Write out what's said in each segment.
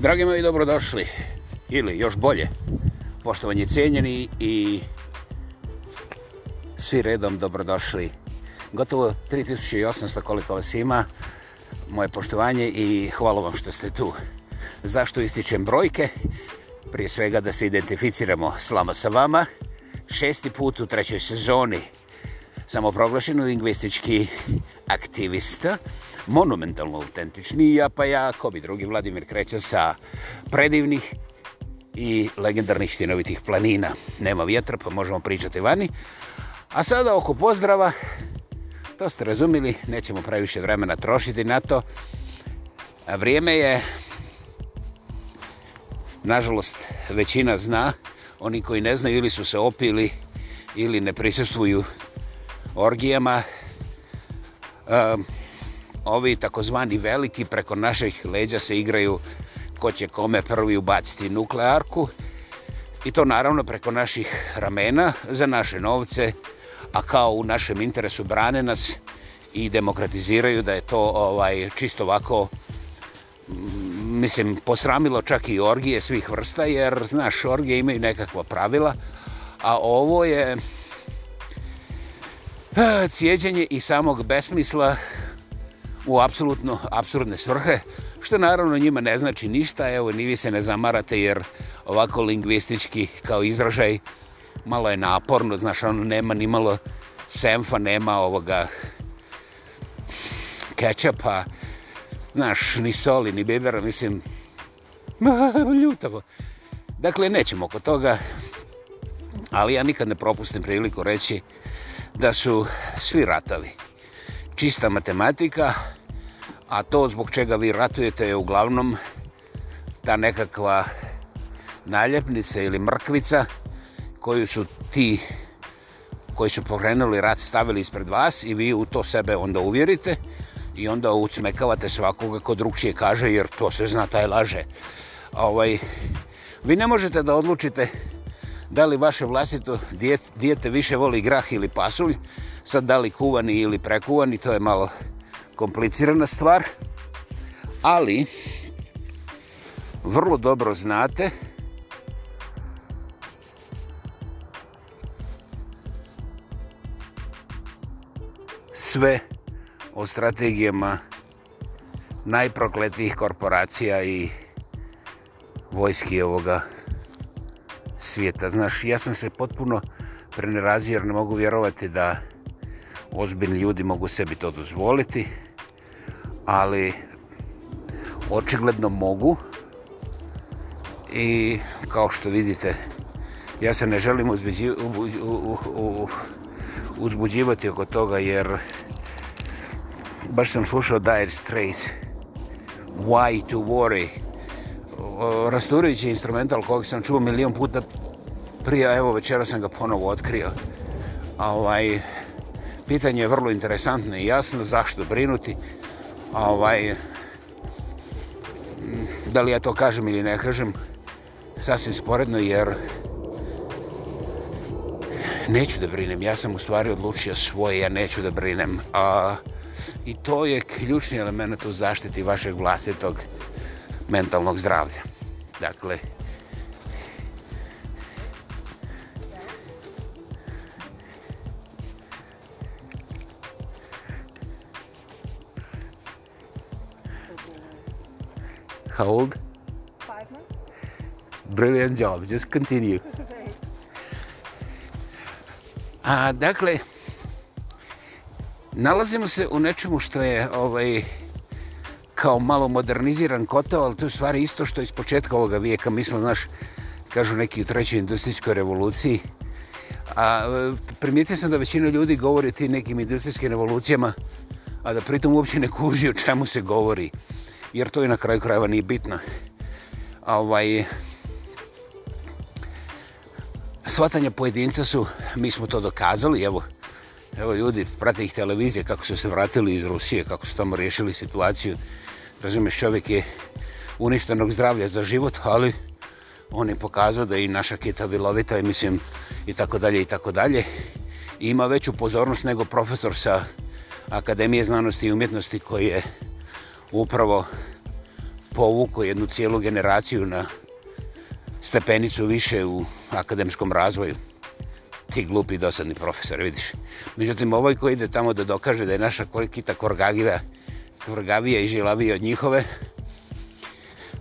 Dragi moji, dobrodošli. Ili još bolje, poštovanje cijenjeni i svi redom dobrodošli. Gotovo 3800 koliko vas ima. Moje poštovanje i hvala vam što ste tu. Zašto ističem brojke? Prije svega da se identificiramo slama sa vama. Šesti put u trećoj sezoni samoproglašenu lingvistički aktivista monumentalno autentični pa i ja pa ja, ko bi drugi, Vladimir kreće sa predivnih i legendarnih stinovitih planina. Nema vjetra pa možemo pričati vani. A sada oko pozdrava, to ste razumili, nećemo previše vremena trošiti na to. A vrijeme je, nažalost, većina zna, oni koji ne znaju ili su se opili ili ne prisustuju orgijama, um, ovi takozvani veliki preko naših leđa se igraju ko će kome prvi ubaciti nuklearku i to naravno preko naših ramena za naše novce, a kao u našem interesu brane nas i demokratiziraju da je to ovaj čisto ovako mm, mislim posramilo čak i orgije svih vrsta jer znaš orgije imaju nekakva pravila a ovo je eh, cijeđenje i samog besmisla u apsolutno absurdne svrhe, što naravno njima ne znači ništa, evo ni vi se ne zamarate jer ovako lingvistički kao izražaj malo je naporno, znaš, ono nema ni malo semfa, nema ovoga kečapa, znaš, ni soli, ni bibera, mislim, ljutavo. Dakle, nećemo oko toga, ali ja nikad ne propustim priliku reći da su svi ratovi. Čista matematika, a to zbog čega vi ratujete je uglavnom ta nekakva naljepnica ili mrkvica koju su ti koji su pokrenuli rat stavili ispred vas i vi u to sebe onda uvjerite i onda ucmekavate svakoga ko drugšije kaže jer to se zna taj laže. Ovaj, vi ne možete da odlučite da li vaše vlastito dijete više voli grah ili pasulj, sad da li kuvani ili prekuvani, to je malo komplicirana stvar, ali vrlo dobro znate sve o strategijama najprokletijih korporacija i vojski ovoga svijeta. Znaš, ja sam se potpuno prenerazio jer ne mogu vjerovati da ozbiljni ljudi mogu sebi to dozvoliti ali očigledno mogu i kao što vidite ja se ne želim uzbuđi, u, u, u, uzbuđivati oko toga jer baš sam slušao Dire Straits Why to Worry rasturujući instrumental kojeg sam čuo milion puta prije, evo večera sam ga ponovo otkrio ovaj pitanje je vrlo interesantno i jasno zašto brinuti ovaj, da li ja to kažem ili ne kažem, sasvim sporedno, jer neću da brinem. Ja sam u stvari odlučio svoje, ja neću da brinem. A, I to je ključni element u zaštiti vašeg vlastitog mentalnog zdravlja. Dakle, How old? Five months. Brilliant job. Just continue. A, dakle, nalazimo se u nečemu što je ovaj, kao malo moderniziran kotao, ali to je stvari isto što je iz početka ovoga vijeka. Mi smo, znaš, kažu neki u trećoj industrijskoj revoluciji. A, primijetio sam da većina ljudi govori o tim nekim industrijskim revolucijama, a da pritom uopće ne kuži o čemu se govori jer to je na kraju krajeva nije bitno. Ovaj, svatanja pojedinca su, mi smo to dokazali, evo, evo ljudi, prate ih televizije kako su se vratili iz Rusije, kako su tamo riješili situaciju. Razumeš, čovjek je uništenog zdravlja za život, ali on je pokazao da i naša kita vilovita i mislim i tako dalje i tako dalje. I ima veću pozornost nego profesor sa Akademije znanosti i umjetnosti koji je upravo povukao jednu cijelu generaciju na stepenicu više u akademskom razvoju. Ti glupi dosadni profesor, vidiš. Međutim, ovaj koji ide tamo da dokaže da je naša kita korgagira, korgavija i žilavija od njihove,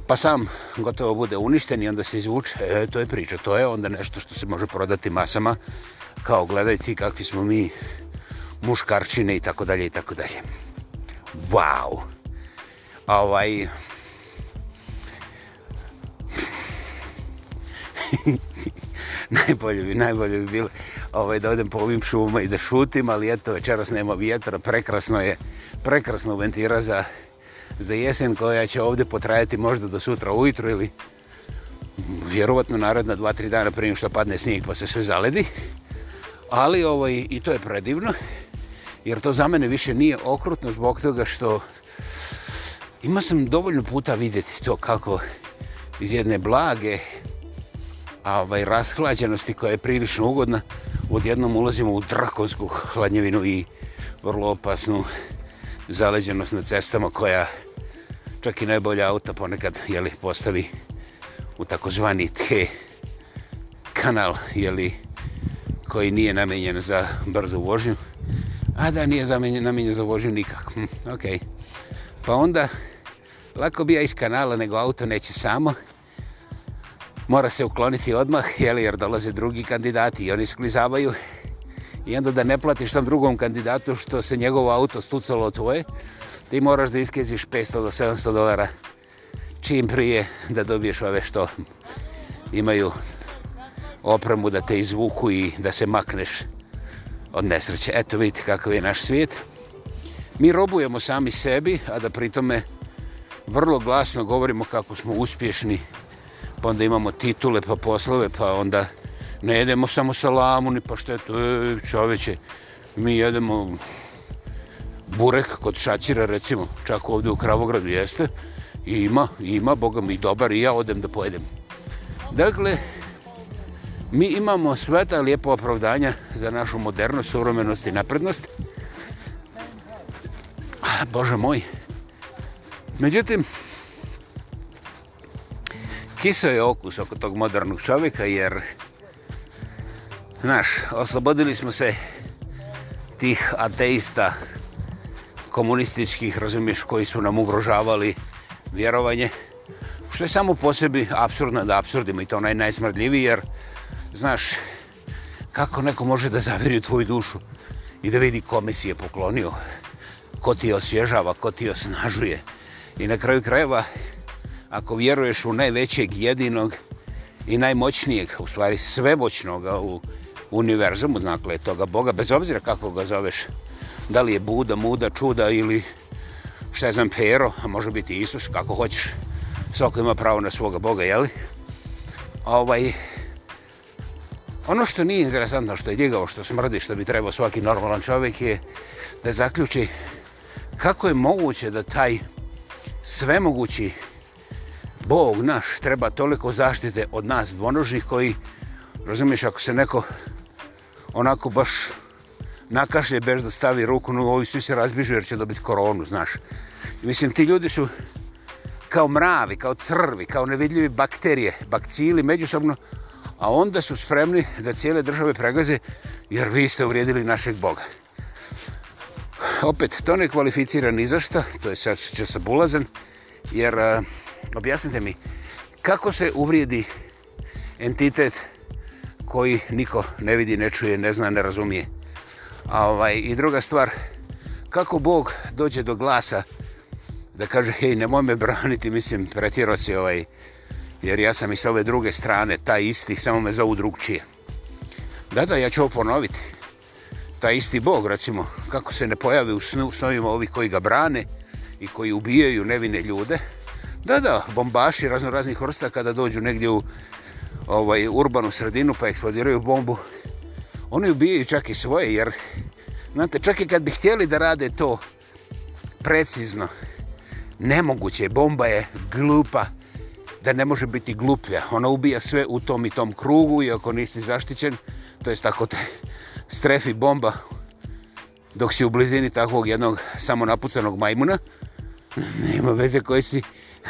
pa sam gotovo bude uništen i onda se izvuče, e, to je priča, to je onda nešto što se može prodati masama, kao gledaj ti kakvi smo mi muškarčine i tako dalje i tako dalje. Wow! ovaj najbolje bi, najbolje bi bilo ovaj, da odem po ovim šuma i da šutim, ali eto, večeras nema vjetra, prekrasno je, prekrasno ventira za, za jesen koja će ovdje potrajati možda do sutra ujutru ili vjerovatno narodna dva, tri dana prije što padne snijeg pa se sve zaledi. Ali ovaj, i to je predivno, jer to za mene više nije okrutno zbog toga što ima sam dovoljno puta vidjeti to kako iz jedne blage a ovaj rashlađenosti koja je prilično ugodna odjednom ulazimo u drakonsku hladnjevinu i vrlo opasnu zaleđenost na cestama koja čak i najbolja auta ponekad jeli, postavi u takozvani T kanal jeli, koji nije namenjen za brzu vožnju a da nije namenjen za vožnju nikak hm, ok, ok Pa onda, lako bi ja iz kanala, nego auto neće samo. Mora se ukloniti odmah, jeli, jer dolaze drugi kandidati i oni sklizavaju. I onda da ne platiš tom drugom kandidatu što se njegovo auto stucalo od tvoje, ti moraš da iskeziš 500 do 700 dolara čim prije da dobiješ ove što imaju opremu da te izvuku i da se makneš od nesreće. Eto vidite kakav je naš svijet. Mi robujemo sami sebi, a da pritome vrlo glasno govorimo kako smo uspješni, pa onda imamo titule, pa poslove, pa onda ne jedemo samo salamu, ni pa što je to e, čoveče. Mi jedemo burek kod šacira, recimo, čak ovdje u Kravogradu jeste. I ima, ima, Boga mi dobar, i ja odem da pojedem. Dakle, mi imamo sveta lijepa opravdanja za našu modernost, suvremenost i naprednost. A, Bože moj. Međutim, kiso je okus oko tog modernog čovjeka, jer, znaš, oslobodili smo se tih ateista komunističkih, razumiješ, koji su nam ugrožavali vjerovanje, što je samo po sebi absurdno da absurdimo i to onaj najsmrdljiviji, jer, znaš, kako neko može da zaviri u tvoju dušu i da vidi kome si je poklonio? ko ti osvježava, ko ti osnažuje. I na kraju krajeva, ako vjeruješ u najvećeg, jedinog i najmoćnijeg, u stvari svemoćnog u univerzumu, dakle toga Boga, bez obzira kako ga zoveš, da li je Buda, Muda, Čuda ili šta znam, Pero, a može biti Isus, kako hoćeš, svako ima pravo na svoga Boga, jeli? Ovaj, ono što nije interesantno, što je digao, što smrdi, što bi trebao svaki normalan čovjek je da zaključi kako je moguće da taj svemogući Bog naš treba toliko zaštite od nas dvonožnih koji, razumiješ, ako se neko onako baš nakašlje bez da stavi ruku, no ovi svi se razbižu jer će dobiti koronu, znaš. Mislim, ti ljudi su kao mravi, kao crvi, kao nevidljivi bakterije, bakcili međusobno, a onda su spremni da cijele države pregaze jer vi ste uvrijedili našeg Boga opet, to ne kvalificira ni zašto, to je sad će se bulazan, jer a, objasnite mi, kako se uvrijedi entitet koji niko ne vidi, ne čuje, ne zna, ne razumije. A, ovaj, I druga stvar, kako Bog dođe do glasa da kaže, hej, nemoj me braniti, mislim, pretjero si ovaj, jer ja sam i sa ove druge strane, taj isti, samo me zovu drugčije. Da, da, ja ću ovo ponoviti taj isti bog, recimo, kako se ne pojavi u snu, snovima ovi koji ga brane i koji ubijaju nevine ljude. Da, da, bombaši razno raznih vrsta kada dođu negdje u ovaj, urbanu sredinu pa eksplodiraju bombu, oni ubijaju čak i svoje, jer, znate, čak i kad bi htjeli da rade to precizno, nemoguće, bomba je glupa, da ne može biti gluplja. Ona ubija sve u tom i tom krugu i ako nisi zaštićen, to je tako te strefi bomba dok si u blizini takvog jednog samonapucanog majmuna. Nema veze koje si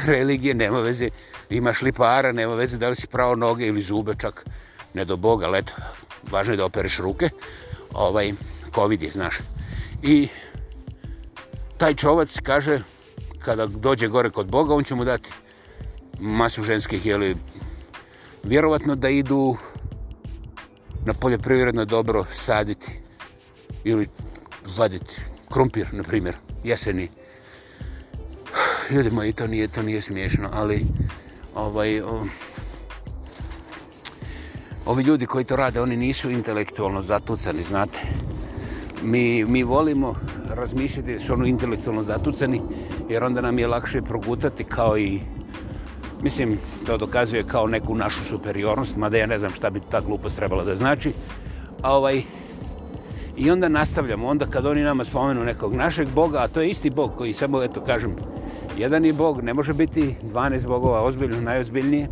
religije, nema veze imaš li para, nema veze da li si pravo noge ili zube čak, ne do boga, leto, važno je da opereš ruke. Ovaj, covid je, znaš. I taj čovac kaže, kada dođe gore kod Boga, on će mu dati masu ženskih, jeli, vjerovatno da idu na poljoprivredno dobro saditi ili zladiti krumpir, na primjer, jeseni. Ljudi moji, to nije, to nije smiješno, ali ovaj, o, ovi ljudi koji to rade, oni nisu intelektualno zatucani, znate. Mi, mi volimo razmišljati da su ono intelektualno zatucani, jer onda nam je lakše progutati kao i Mislim, to dokazuje kao neku našu superiornost, mada ja ne znam šta bi ta glupost trebala da znači. A ovaj, I onda nastavljamo, onda kad oni nama spomenu nekog našeg Boga, a to je isti Bog koji samo, eto, kažem, jedan je Bog, ne može biti 12 Bogova, ozbiljno, najozbiljnije,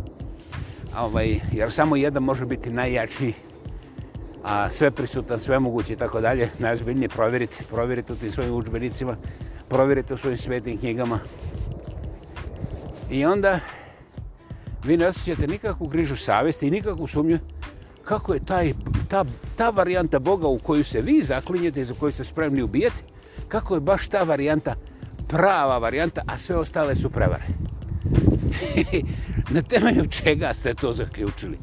a ovaj, jer samo jedan može biti najjačiji, a sve prisutan, sve mogući i tako dalje, najozbiljnije, provjerite, provjerite u tim svojim učbenicima, provjerite u svojim svetim knjigama. I onda, vi ne osjećate nikakvu grižu savjesti i nikakvu sumnju kako je taj, ta, ta varijanta Boga u koju se vi zaklinjete i za koju ste spremni ubijeti, kako je baš ta varijanta prava varijanta, a sve ostale su prevare. Na temelju čega ste to zaključili?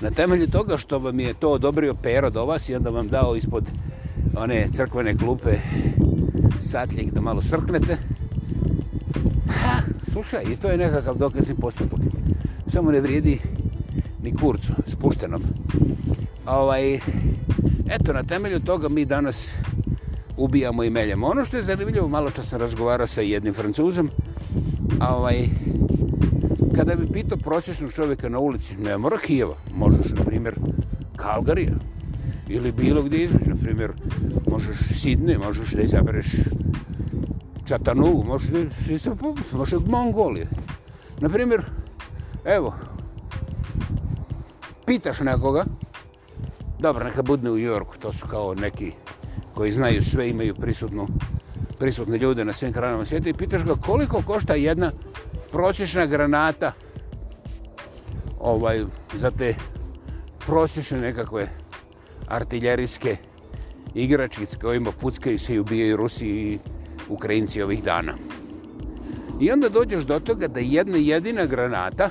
Na temelju toga što vam je to odobrio pero do vas i onda vam dao ispod one crkvene klupe satljik da malo srknete. Ha, slušaj, i to je nekakav dokazni postupak samo ne vrijedi ni kurcu, spuštenom. Ovaj, eto, na temelju toga mi danas ubijamo i meljamo. Ono što je zanimljivo, malo čas sam razgovarao sa jednim francuzom, a ovaj, kada bi pitao prosječnog čovjeka na ulici, ne mora Kijeva, možeš, na primjer, Kalgarija, ili bilo gdje između, na primjer, možeš Sidney, možeš da izabereš Čatanu, možeš, možeš Mongolije. Na primjer, Evo, pitaš nekoga, dobro, neka budne u Njorku, to su kao neki koji znaju sve, imaju prisutno, prisutne ljude na svim kranama svijeta i pitaš ga koliko košta jedna prosječna granata ovaj, za te prosječne nekakve artiljerijske igračkice kojima puckaju se i ubijaju Rusi i Ukrajinci ovih dana. I onda dođeš do toga da jedna jedina granata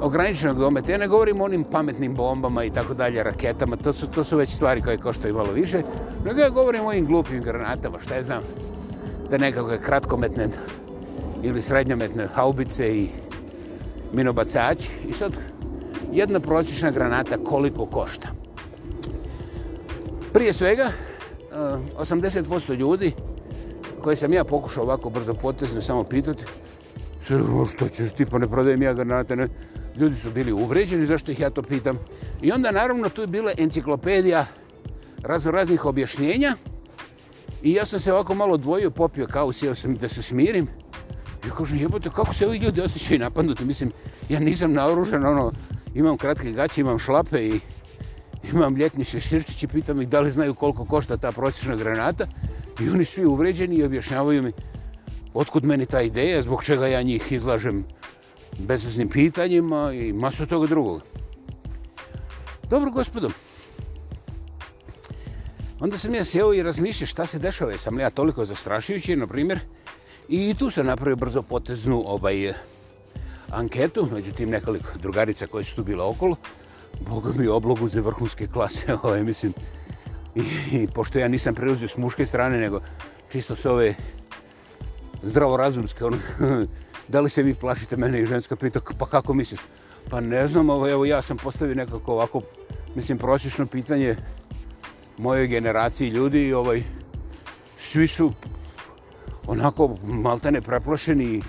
ograničenog dometa, ja ne govorim o onim pametnim bombama i tako dalje, raketama, to su, to su već stvari koje koštaju malo više, nego ja govorim o ovim glupim granatama, šta je znam, da nekako je kratkometne ili srednjometne haubice i minobacači. I sad, jedna prosječna granata koliko košta? Prije svega, 80% eh, ljudi koje sam ja pokušao ovako brzo potezno samo pitati, što ćeš ti, pa ne prodajem ja granate, ne. Ljudi su bili uvređeni, zašto ih ja to pitam? I onda naravno tu je bila enciklopedija razno raznih objašnjenja i ja sam se ovako malo dvojio, popio kao sjeo sam da se smirim. I kažem, jebote, kako se ovi ljudi osjećaju napadnuti? Mislim, ja nisam naoružen, ono, imam kratke gaće, imam šlape i imam ljetni šeširčić i pitam ih da li znaju koliko košta ta prosječna granata. I oni svi uvređeni i objašnjavaju mi otkud meni ta ideja, zbog čega ja njih izlažem bezveznim pitanjima i masu toga drugog. Dobro, gospodo. Onda sam ja sjeo i razmišljao šta se dešava, sam li ja toliko zastrašujući, na primjer, i tu sam napravio brzo poteznu ovaj anketu, međutim nekoliko drugarica koje su tu bile okolo, boga mi oblogu za vrhunske klase, ovaj, mislim, I, i pošto ja nisam preuzio s muške strane, nego čisto s ove zdravorazumske, ono, da li se vi plašite mene i ženska pita, pa kako misliš? Pa ne znam, ovo, evo ja sam postavio nekako ovako, mislim, prosječno pitanje moje generacije ljudi i ovaj, svi su onako maltene preplošeni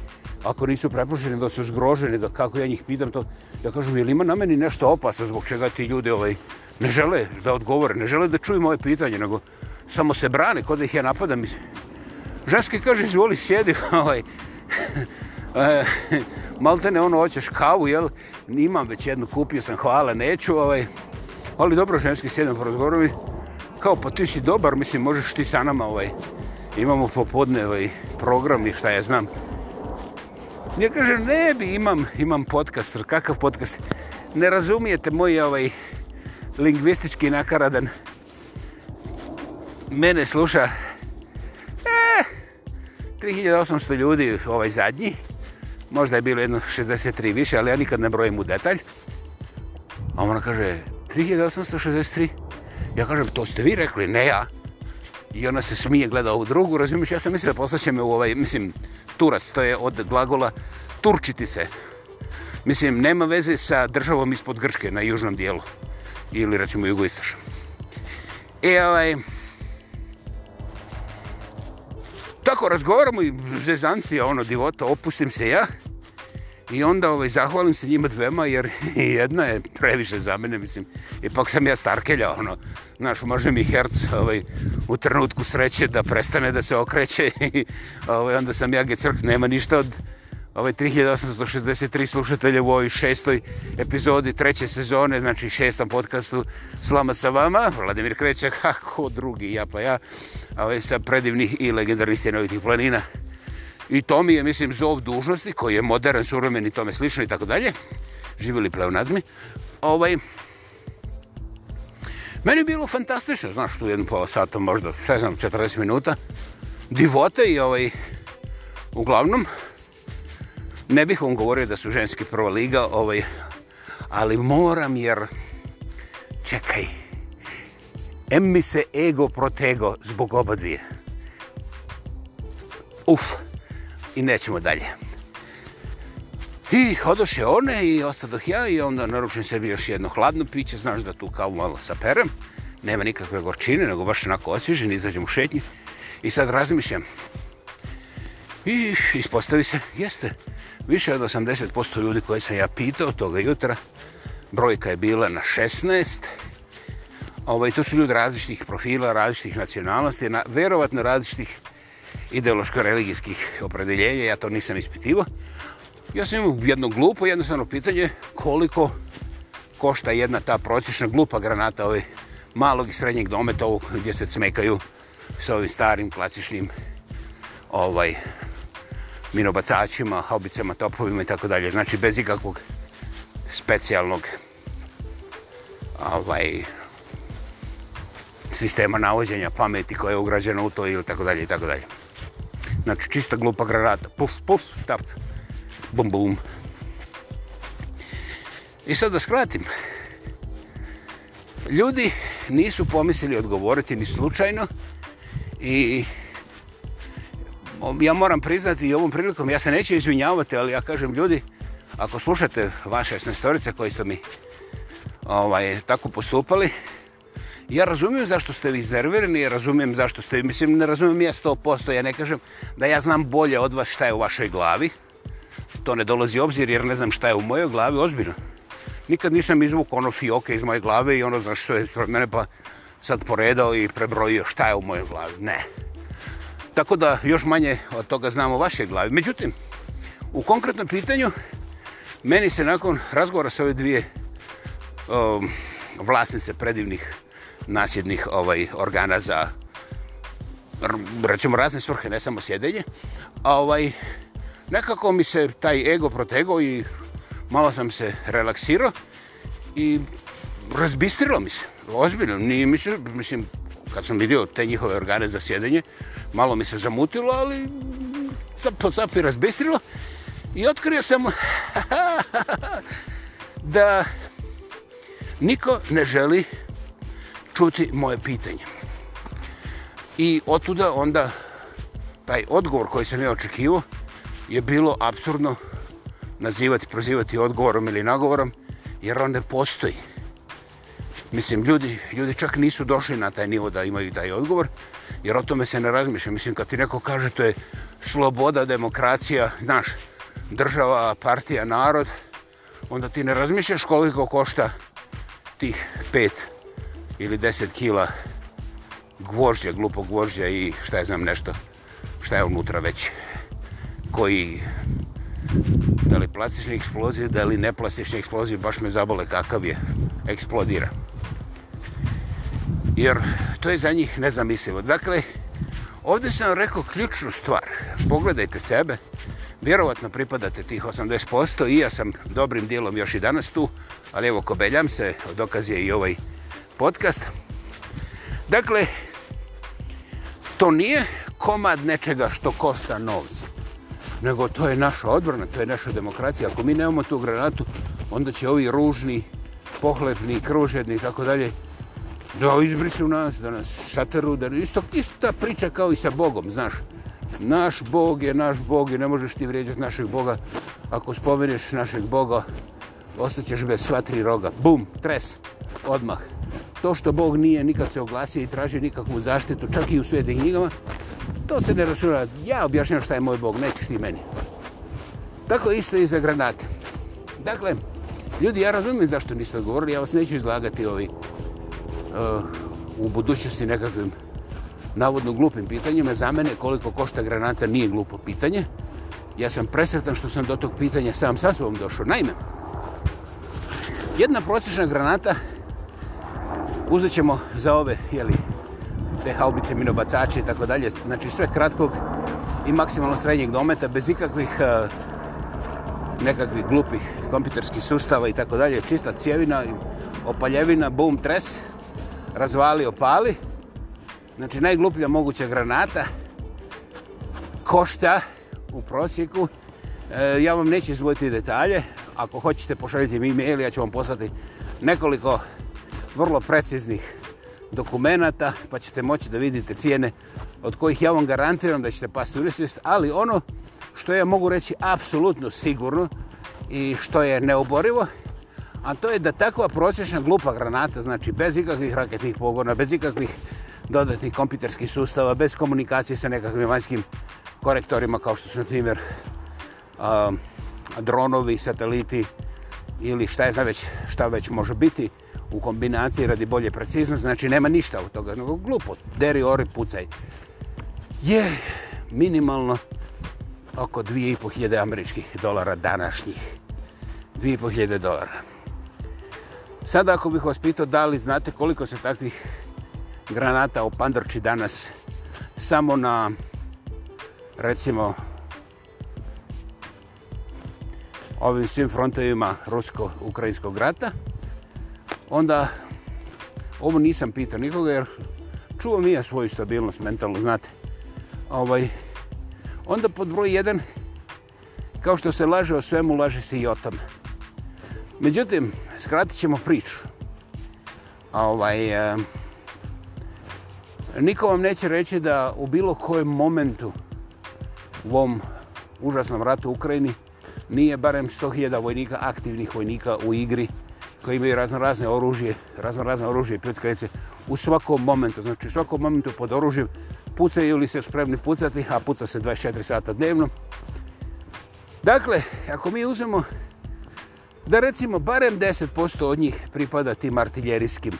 ako nisu preplošeni da su zgroženi da kako ja njih pitam to ja kažem ili ima na meni nešto opasno zbog čega ti ljudi ovaj ne žele da odgovore, ne žele da čuju moje pitanje, nego samo se brane kod ih ja napadam. Ženski kaže, izvoli, sjedi. Ovaj, e, malte ne, ono, hoćeš kavu, jel? Imam već jednu, kupio sam, hvala, neću. Ovaj. Ali dobro, ženski, sjedem po razgovoru i kao, pa ti si dobar, mislim, možeš ti sa nama, ovaj, imamo popodne ovaj, program i šta ja znam. Ja kažem, ne bi, imam, imam podcaster, kakav podcaster? Ne razumijete moj ovaj, lingvistički nakaradan mene sluša eh, e, 3800 ljudi ovaj zadnji možda je bilo jedno 63 više ali ja nikad ne brojim u detalj a ona kaže 3863 ja kažem to ste vi rekli ne ja i ona se smije gleda u drugu razumiješ ja sam mislio da poslaće me u ovaj mislim turac to je od glagola turčiti se mislim nema veze sa državom ispod Grčke na južnom dijelu ili recimo jugoistočnom. E, ovaj, tako razgovaramo i zezanci, ono, divota, opustim se ja i onda ovaj, zahvalim se njima dvema jer jedna je previše za mene, mislim, ipak sam ja starkelja, ono, znaš, može mi herc ovaj, u trenutku sreće da prestane da se okreće i ovaj, onda sam ja gecrk, nema ništa od ove 3863 slušatelja u ovoj šestoj epizodi treće sezone, znači šestom podcastu Slama sa vama, Vladimir Krećak, kako drugi, ja pa ja, ove, sa predivnih i legendarnih stjenovitih planina. I to mi je, mislim, zov dužnosti koji je modern, suromen i tome slično i tako dalje. Živjeli pleonazmi. Ovaj, meni je bilo fantastično, znaš, tu jednu pola sata, možda, šta znam, 40 minuta. Divote i ovaj, uglavnom, ne bih vam govorio da su ženski prva liga, ovaj, ali moram jer, čekaj, em mi se ego protego zbog oba dvije. Uf, i nećemo dalje. I hodoše one i ostadoh ja i onda naručim sebi još jedno hladno piće, znaš da tu kao malo saperem, nema nikakve gorčine, nego baš onako osvižen, izađem u šetnji i sad razmišljam, I ispostavi se, jeste, više od 80% ljudi koje sam ja pitao toga jutra, brojka je bila na 16. Ovaj, to su ljudi različitih profila, različitih nacionalnosti, na, verovatno različitih ideološko-religijskih opredeljenja, ja to nisam ispitivo. Ja sam imao jedno glupo, jednostavno pitanje, koliko košta jedna ta prosječna glupa granata ovaj malog i srednjeg dometa ovog gdje se cmekaju sa ovim starim klasičnim ovaj minobacačima, haubicama, topovima i tako dalje. Znači bez ikakvog specijalnog ovaj, sistema navođenja pameti koja je ugrađena u to ili tako dalje i tako dalje. Znači čista glupa granata. Puf, puf, tap, bum, bum. I sad da skratim. Ljudi nisu pomislili odgovoriti ni slučajno i ja moram priznati i ovom prilikom, ja se neću izvinjavati, ali ja kažem ljudi, ako slušate vaše snestorice koji ste mi ovaj, tako postupali, ja razumijem zašto ste vi zervirani, ja razumijem zašto ste vi, mislim, ne razumijem ja sto posto, ja ne kažem da ja znam bolje od vas šta je u vašoj glavi, to ne dolazi obzir jer ne znam šta je u mojoj glavi, ozbiljno. Nikad nisam izvuk ono fioke iz moje glave i ono znaš što je pre mene pa sad poredao i prebrojio šta je u mojoj glavi, ne. Ne. Tako da još manje od toga znamo vaše glavi. Međutim, u konkretnom pitanju, meni se nakon razgovora sa ove dvije um, vlasnice predivnih nasjednih ovaj, organa za recimo razne svrhe, ne samo sjedenje, ovaj, nekako mi se taj ego protego i malo sam se relaksirao i razbistrilo mi se. Ozbiljno, nije, mislim, mislim, kad sam vidio te njihove organe za sjedenje, malo mi se zamutilo, ali capo, capo i razbistrilo. I otkrio sam da niko ne želi čuti moje pitanje. I otuda onda taj odgovor koji sam ja očekivao je bilo apsurdno nazivati, prozivati odgovorom ili nagovorom, jer on ne postoji. Mislim, ljudi, ljudi čak nisu došli na taj nivo da imaju taj odgovor, jer o tome se ne razmišlja. Mislim, kad ti neko kaže to je sloboda, demokracija, znaš, država, partija, narod, onda ti ne razmišljaš koliko košta tih pet ili 10 kila gvožđa, glupo gvožđa i šta je znam nešto, šta je unutra već, koji, da li plastični eksploziv, da li neplastični eksploziv, baš me zabole kakav je, eksplodira. Eksplodira jer to je za njih nezamislivo. Dakle, ovdje sam rekao ključnu stvar. Pogledajte sebe, vjerovatno pripadate tih 80% i ja sam dobrim dijelom još i danas tu, ali evo kobeljam se, dokaz je i ovaj podcast. Dakle, to nije komad nečega što kosta novca, nego to je naša odbrana, to je naša demokracija. Ako mi nemamo tu granatu, onda će ovi ružni, pohlepni, kružedni i tako dalje da izbrisu nas, da nas šateru, da isto, isto ta priča kao i sa Bogom, znaš. Naš Bog je naš Bog i ne možeš ti vrijeđati našeg Boga. Ako spomeneš našeg Boga, ostaćeš bez sva tri roga. Bum, tres, odmah. To što Bog nije nikad se oglasio i traži nikakvu zaštitu, čak i u svijetnih knjigama, to se ne računa. Ja objašnjam šta je moj Bog, nećeš ti meni. Tako isto i za granate. Dakle, ljudi, ja razumijem zašto niste odgovorili, ja vas neću izlagati ovi ovaj Eh, u budućnosti nekakvim navodno glupim pitanjima. Za mene koliko košta granata nije glupo pitanje. Ja sam presretan što sam do tog pitanja sam sa sobom došao. Naime, jedna prosječna granata, uzet ćemo za ove, jeli, te haubice, minobacače i tako dalje, znači sve kratkog i maksimalno srednjeg dometa, bez ikakvih eh, nekakvih glupih kompjuterskih sustava i tako dalje, čista cijevina, opaljevina, boom, tres, razvali, opali. Znači, najgluplja moguća granata košta u prosjeku. E, ja vam neću izvojiti detalje. Ako hoćete, pošaljite mi e-mail, ja ću vam poslati nekoliko vrlo preciznih dokumentata, pa ćete moći da vidite cijene od kojih ja vam garantiram da ćete pasti u nesvijest. Ali ono što ja mogu reći apsolutno sigurno i što je neoborivo a to je da takva prosječna glupa granata, znači bez ikakvih raketnih pogona, bez ikakvih dodatnih kompiterskih sustava, bez komunikacije sa nekakvim vanjskim korektorima kao što su, na primjer, a, dronovi, sateliti ili šta je za već, šta već može biti u kombinaciji radi bolje preciznosti, znači nema ništa od toga, nego glupo, deri, ori, pucaj. Je minimalno oko 2500 američkih dolara današnjih. 2500 dolara. Sada ako bih vas pitao da li znate koliko se takvih granata opandrči danas samo na recimo ovim svim frontovima rusko-ukrajinskog rata, onda ovo nisam pitao nikoga jer čuvam i ja svoju stabilnost mentalno, znate. Ovaj, onda pod broj 1, kao što se laže o svemu, laže se i o tome. Međutim, skratit ćemo priču. Ovaj, e, niko vam neće reći da u bilo kojem momentu u ovom užasnom ratu u Ukrajini nije barem 100.000 vojnika, aktivnih vojnika u igri koji imaju razno razne oružje, razno razne oružje i pljeckajice u svakom momentu, znači u svakom momentu pod oružjem pucaju ili se spremni pucati, a puca se 24 sata dnevno. Dakle, ako mi uzmemo da recimo barem 10% od njih pripada tim artiljerijskim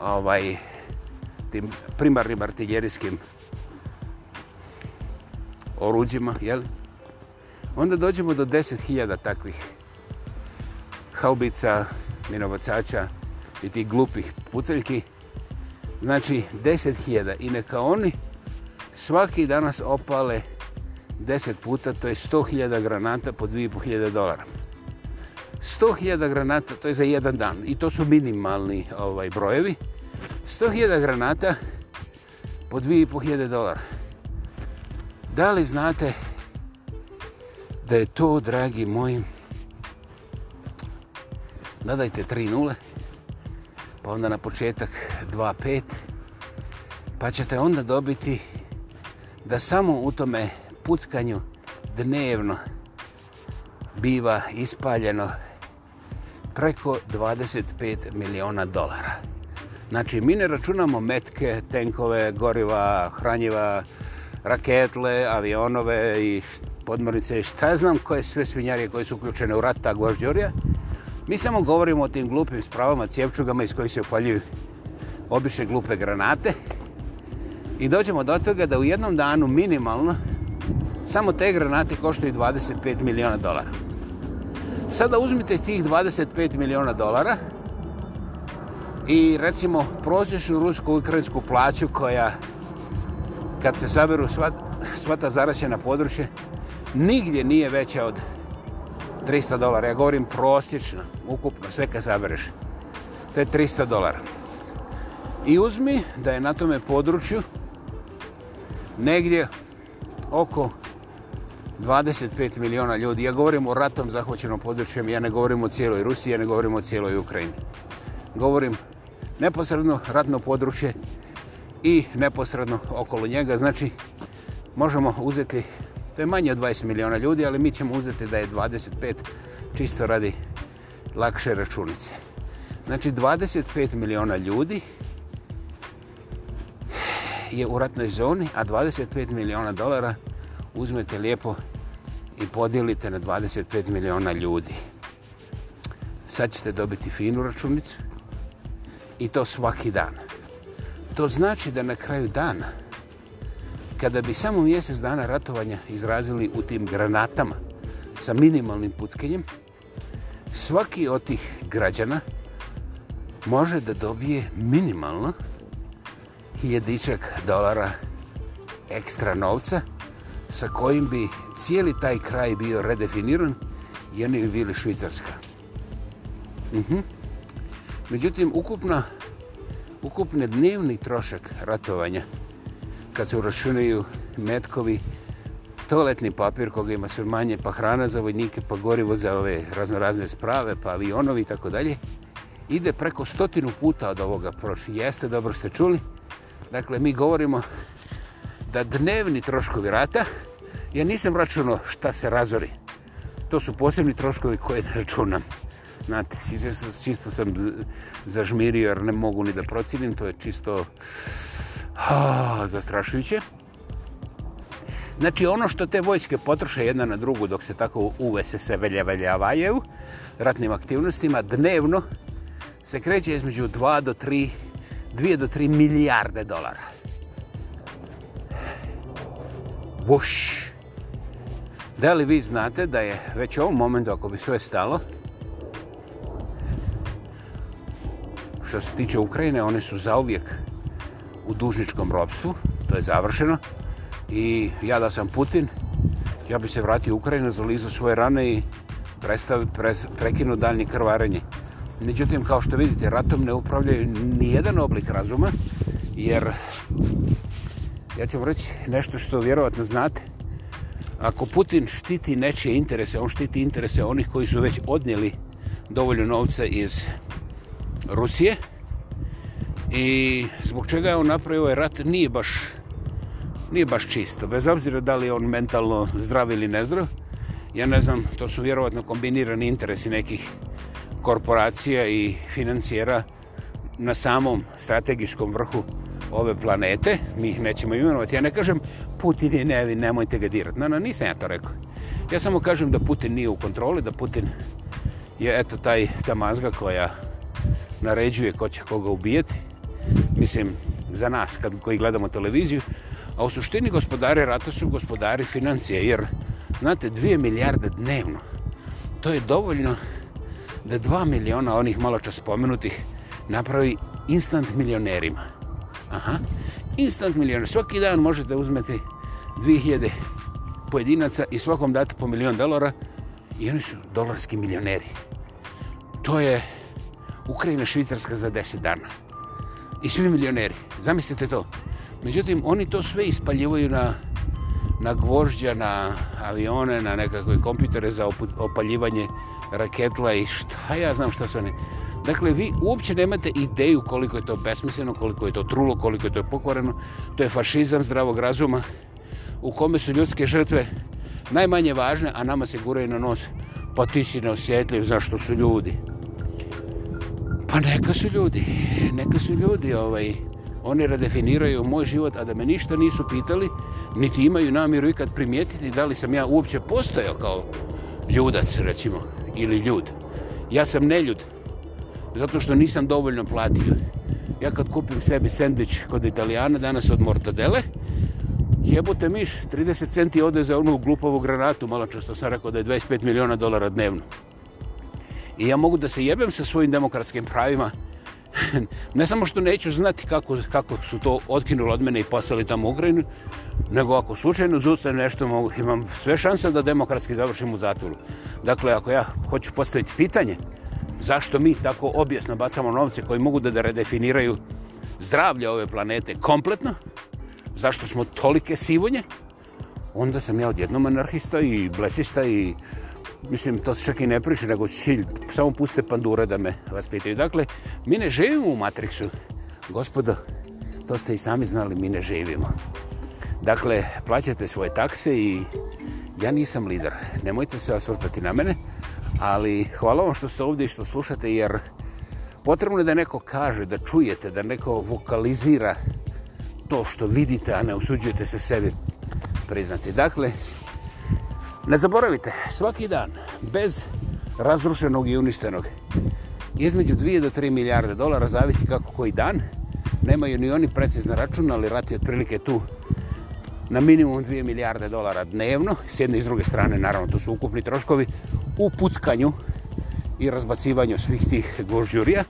ovaj tim primarnim artiljerijskim oruđima, jel? Onda dođemo do 10.000 takvih haubica, minovacača i tih glupih pucaljki. Znači 10.000 i neka oni svaki danas opale 10 puta, to je 100.000 granata po 2.500 dolara. 100.000 granata, to je za jedan dan, i to su minimalni ovaj brojevi, 100.000 granata po 2.500 dolara. Da li znate da je to, dragi moji, nadajte 3 nule, pa onda na početak 2.5, pa ćete onda dobiti da samo u tome puckanju dnevno biva ispaljeno preko 25 miliona dolara. Znači, mi ne računamo metke, tenkove, goriva, hranjiva, raketle, avionove i podmornice i šta znam koje sve svinjarije koje su uključene u rata Gvožđorija. Mi samo govorimo o tim glupim spravama, cjevčugama iz kojih se upaljuju obične glupe granate. I dođemo do toga da u jednom danu minimalno samo te granate koštaju 25 miliona dolara. Sada uzmite tih 25 miliona dolara i recimo prosječnu rusko-ukrajinsku plaću koja kad se saberu sva ta zaračena područje nigdje nije veća od 300 dolara. Ja govorim prosječna, ukupno, sve kad zabereš. To je 300 dolara. I uzmi da je na tome području negdje oko 25 miliona ljudi. Ja govorim o ratom zahvaćenom područjem, ja ne govorim o cijeloj Rusiji, ja ne govorim o cijeloj Ukrajini. Govorim neposredno ratno područje i neposredno okolo njega. Znači, možemo uzeti, to je manje od 20 miliona ljudi, ali mi ćemo uzeti da je 25 čisto radi lakše računice. Znači, 25 miliona ljudi je u ratnoj zoni, a 25 miliona dolara uzmete lijepo i podijelite na 25 miliona ljudi, sad ćete dobiti finu računicu i to svaki dan. To znači da na kraju dana, kada bi samo mjesec dana ratovanja izrazili u tim granatama sa minimalnim puckenjem, svaki od tih građana može da dobije minimalno jedičak dolara ekstra novca, sa kojim bi cijeli taj kraj bio redefiniran i oni bi bili Švicarska. Uh mhm. -huh. Međutim, ukupna, ukupni dnevni trošak ratovanja, kad se uračunaju metkovi, toaletni papir koga ima sve manje, pa hrana za vojnike, pa gorivo za ove razno razne sprave, pa avionovi i tako dalje, ide preko stotinu puta od ovoga proš. Jeste, dobro ste čuli. Dakle, mi govorimo da dnevni troškovi rata, ja nisam računao šta se razori. To su posebni troškovi koje ne računam. Znate, čisto, čisto sam zažmirio jer ne mogu ni da procinim, to je čisto a, zastrašujuće. Znači, ono što te vojske potroše jedna na drugu dok se tako uvese se veljaveljavajev ratnim aktivnostima, dnevno se kreće između 2 do 3 2 do 3 milijarde dolara. Boš. Da li vi znate da je već u ovom momentu, ako bi sve stalo, što se tiče Ukrajine, one su zauvijek u dužničkom robstvu, to je završeno, i ja da sam Putin, ja bi se vratio u Ukrajinu, zalizao svoje rane i prestavi, pre, prekinu daljnje krvarenje. Međutim, kao što vidite, ratom ne upravljaju nijedan oblik razuma, jer ja ću vam reći nešto što vjerovatno znate. Ako Putin štiti nečije interese, on štiti interese onih koji su već odnijeli dovoljno novca iz Rusije. I zbog čega je on napravio ovaj rat, nije baš, nije baš čisto. Bez obzira da li je on mentalno zdrav ili nezdrav, ja ne znam, to su vjerovatno kombinirani interesi nekih korporacija i financijera na samom strategijskom vrhu ove planete, mi ih nećemo imenovati, ja ne kažem Putin je nevin, nemojte ga dirati. No, no, nisam ja to rekao. Ja samo kažem da Putin nije u kontroli, da Putin je eto taj, ta mazga koja naređuje ko će koga ubijeti. Mislim, za nas kad, koji gledamo televiziju, a u suštini gospodari rata su gospodari financije, jer, znate, dvije milijarde dnevno, to je dovoljno da dva miliona onih malo čas spomenutih napravi instant milionerima. Aha. Instant milijon. Svaki dan možete uzmeti 2000 pojedinaca i svakom dati po milijon dolara i oni su dolarski milioneri. To je Ukrajina Švicarska za 10 dana. I svi milioneri. Zamislite to. Međutim, oni to sve ispaljivaju na, na gvožđa, na avione, na nekakve kompjutere za opaljivanje raketla i šta ja znam šta su oni. Dakle, vi uopće nemate ideju koliko je to besmisleno, koliko je to trulo, koliko je to pokvoreno. To je fašizam zdravog razuma u kome su ljudske žrtve najmanje važne, a nama se guraju na nos. Pa ti si neosjetljiv, zašto su ljudi? Pa neka su ljudi, neka su ljudi, ovaj, oni redefiniraju moj život, a da me ništa nisu pitali, niti imaju namjeru ikad primijetiti da li sam ja uopće postojao kao ljudac, recimo, ili ljud. Ja sam neljud. ljud zato što nisam dovoljno platio. Ja kad kupim sebi sandvič kod Italijana, danas od mortadele, jebote miš, 30 centi ode za onu glupovu granatu, malo često sam rekao da je 25 miliona dolara dnevno. I ja mogu da se jebem sa svojim demokratskim pravima, ne samo što neću znati kako, kako su to otkinuli od mene i poslali tamo u Ukrajinu, nego ako slučajno zustavim nešto, imam sve šanse da demokratski završim u zatvoru. Dakle, ako ja hoću postaviti pitanje, zašto mi tako objasno bacamo novce koji mogu da redefiniraju zdravlje ove planete kompletno, zašto smo tolike sivonje, onda sam ja odjednom anarhista i blesista i mislim, to se čak i ne priče, nego cilj, samo puste pandure da me vas pitaju. Dakle, mi ne živimo u Matrixu. Gospodo, to ste i sami znali, mi ne živimo. Dakle, plaćate svoje takse i ja nisam lider. Nemojte se osvrtati na mene ali hvala vam što ste ovdje i što slušate, jer potrebno je da neko kaže, da čujete, da neko vokalizira to što vidite, a ne usuđujete se sebi priznati. Dakle, ne zaboravite, svaki dan, bez razrušenog i uništenog, između 2 do 3 milijarde dolara, zavisi kako koji dan, nemaju ni oni precizna računa, ali rati otprilike tu na minimum 2 milijarde dolara dnevno, s jedne i s druge strane, naravno, to su ukupni troškovi, u puckanju i razbacivanju svih tih gožđurija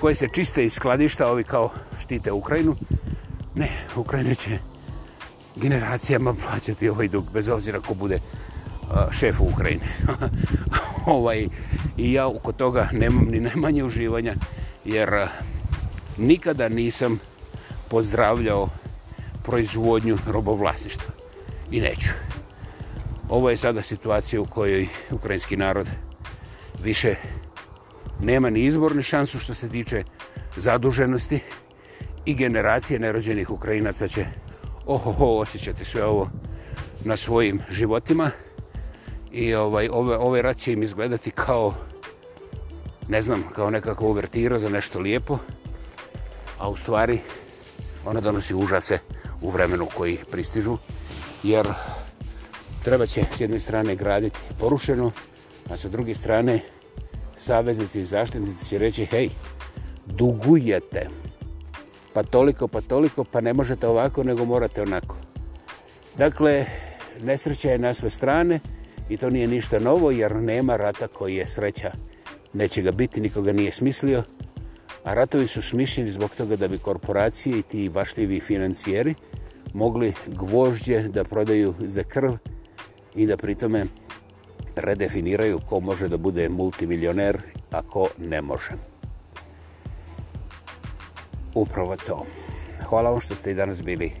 koje se čiste iz skladišta, ovi kao štite Ukrajinu. Ne, Ukrajina će generacijama plaćati ovaj dug, bez obzira ko bude šef Ukrajine. ovaj, I ja oko toga nemam ni najmanje uživanja, jer nikada nisam pozdravljao proizvodnju robovlasništva. I neću ovo je sada situacija u kojoj ukrajinski narod više nema ni izborni šansu što se tiče zaduženosti i generacije nerođenih Ukrajinaca će ohoho osjećati sve ovo na svojim životima i ovaj, ovaj, ovaj rat će im izgledati kao ne znam, kao nekako uvertira za nešto lijepo a u stvari ona donosi užase u vremenu koji pristižu jer treba će s jedne strane graditi porušeno, a sa druge strane saveznici i zaštitnici će reći hej, dugujete, pa toliko, pa toliko, pa ne možete ovako, nego morate onako. Dakle, nesreća je na sve strane i to nije ništa novo, jer nema rata koji je sreća. Neće ga biti, nikoga nije smislio, a ratovi su smišljeni zbog toga da bi korporacije i ti vašljivi financijeri mogli gvožđe da prodaju za krv i da pritome redefiniraju ko može da bude multimiljoner, a ko ne može. Upravo to. Hvala vam što ste i danas bili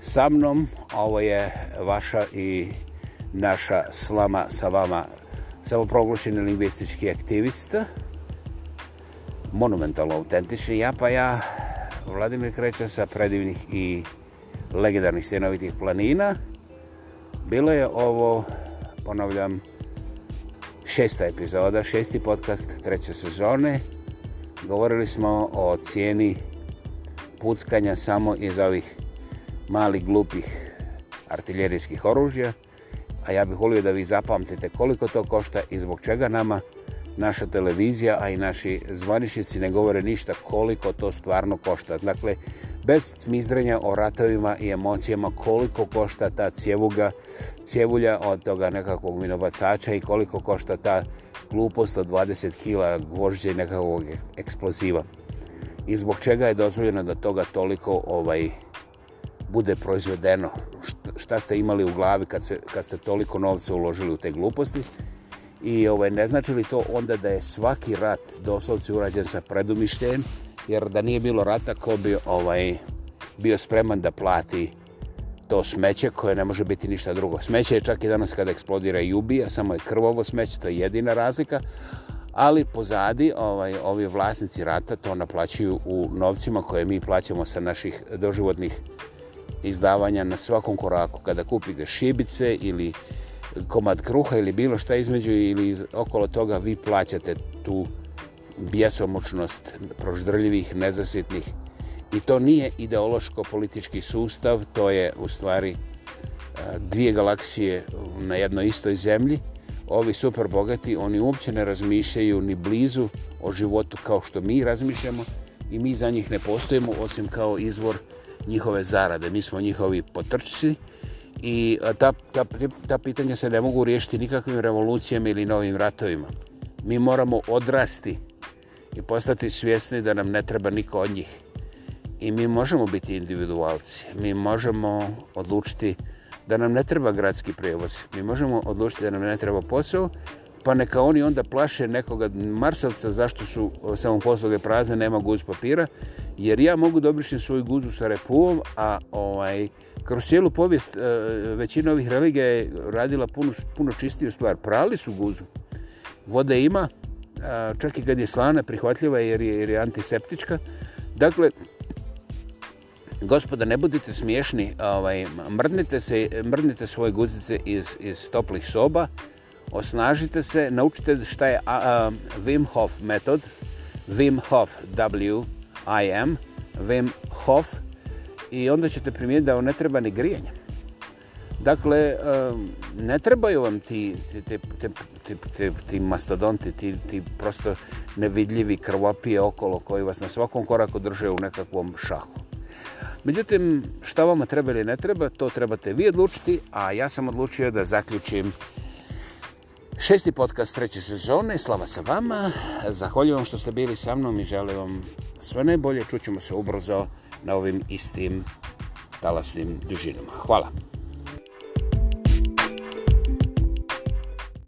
sa mnom. Ovo je vaša i naša slama sa vama samoproglašeni lingvistički aktivist. Monumentalno autentični ja, pa ja Vladimir Krećan sa predivnih i legendarnih stjenovitih planina. Bilo je ovo, ponavljam, šesta epizoda, šesti podcast treće sezone. Govorili smo o cijeni puckanja samo iz ovih malih glupih artiljerijskih oružja, a ja bih volio da vi zapamtite koliko to košta i zbog čega nama naša televizija, a i naši zvanišnici ne govore ništa koliko to stvarno košta. Dakle, bez smizrenja o ratovima i emocijama koliko košta ta cjevuga, cjevulja od toga nekakvog minobacača i koliko košta ta glupost od 20 kila gvožđe nekakvog eksploziva. I zbog čega je dozvoljeno da toga toliko ovaj bude proizvedeno? Šta ste imali u glavi kad, se, kad ste toliko novca uložili u te gluposti? I ovaj, ne znači li to onda da je svaki rat doslovci urađen sa predumišljenjem jer da nije bilo rata, ko bi ovaj, bio spreman da plati to smeće koje ne može biti ništa drugo. Smeće je čak i danas kada eksplodira i ubija, samo je krvovo smeće, to je jedina razlika, ali pozadi ovaj, ovi vlasnici rata to naplaćuju u novcima koje mi plaćamo sa naših doživotnih izdavanja na svakom koraku. Kada kupite šibice ili komad kruha ili bilo šta između ili okolo toga vi plaćate tu uh, bjesomučnost proždrljivih, nezasitnih. I to nije ideološko-politički sustav, to je u stvari dvije galaksije na jednoj istoj zemlji. Ovi super bogati, oni uopće ne razmišljaju ni blizu o životu kao što mi razmišljamo i mi za njih ne postojimo osim kao izvor njihove zarade. Mi smo njihovi potrčci i ta, ta, ta pitanja se ne mogu riješiti nikakvim revolucijama ili novim ratovima. Mi moramo odrasti i postati svjesni da nam ne treba niko od njih. I mi možemo biti individualci, mi možemo odlučiti da nam ne treba gradski prevoz, mi možemo odlučiti da nam ne treba posao, pa neka oni onda plaše nekoga Marsovca zašto su samoposloge prazne, nema guz papira, jer ja mogu da obrišim svoju guzu sa repuvom, a ovaj, kroz cijelu povijest e, većina ovih religija je radila puno, puno čistiju stvar. Prali su guzu, vode ima, čak i kad je slana, prihvatljiva jer je, jer je antiseptička. Dakle, gospoda, ne budite smiješni, ovaj, mrdnite, se, mrdnite svoje guzice iz, iz toplih soba, osnažite se, naučite šta je a, a, Wim Hof metod, Wim Hof, W-I-M, Wim Hof, i onda ćete primijeniti da on ne treba ni grijanje. Dakle, ne trebaju vam ti, ti, ti, ti, ti, ti, ti mastodonti, ti, ti prosto nevidljivi krvopije okolo koji vas na svakom koraku drže u nekakvom šahu. Međutim, šta vama treba ili ne treba, to trebate vi odlučiti, a ja sam odlučio da zaključim šesti podcast treće sezone. Slava sa vama, zahvaljujem što ste bili sa mnom i želim vam sve najbolje. Čućemo se ubrzo na ovim istim talasnim dužinama. Hvala.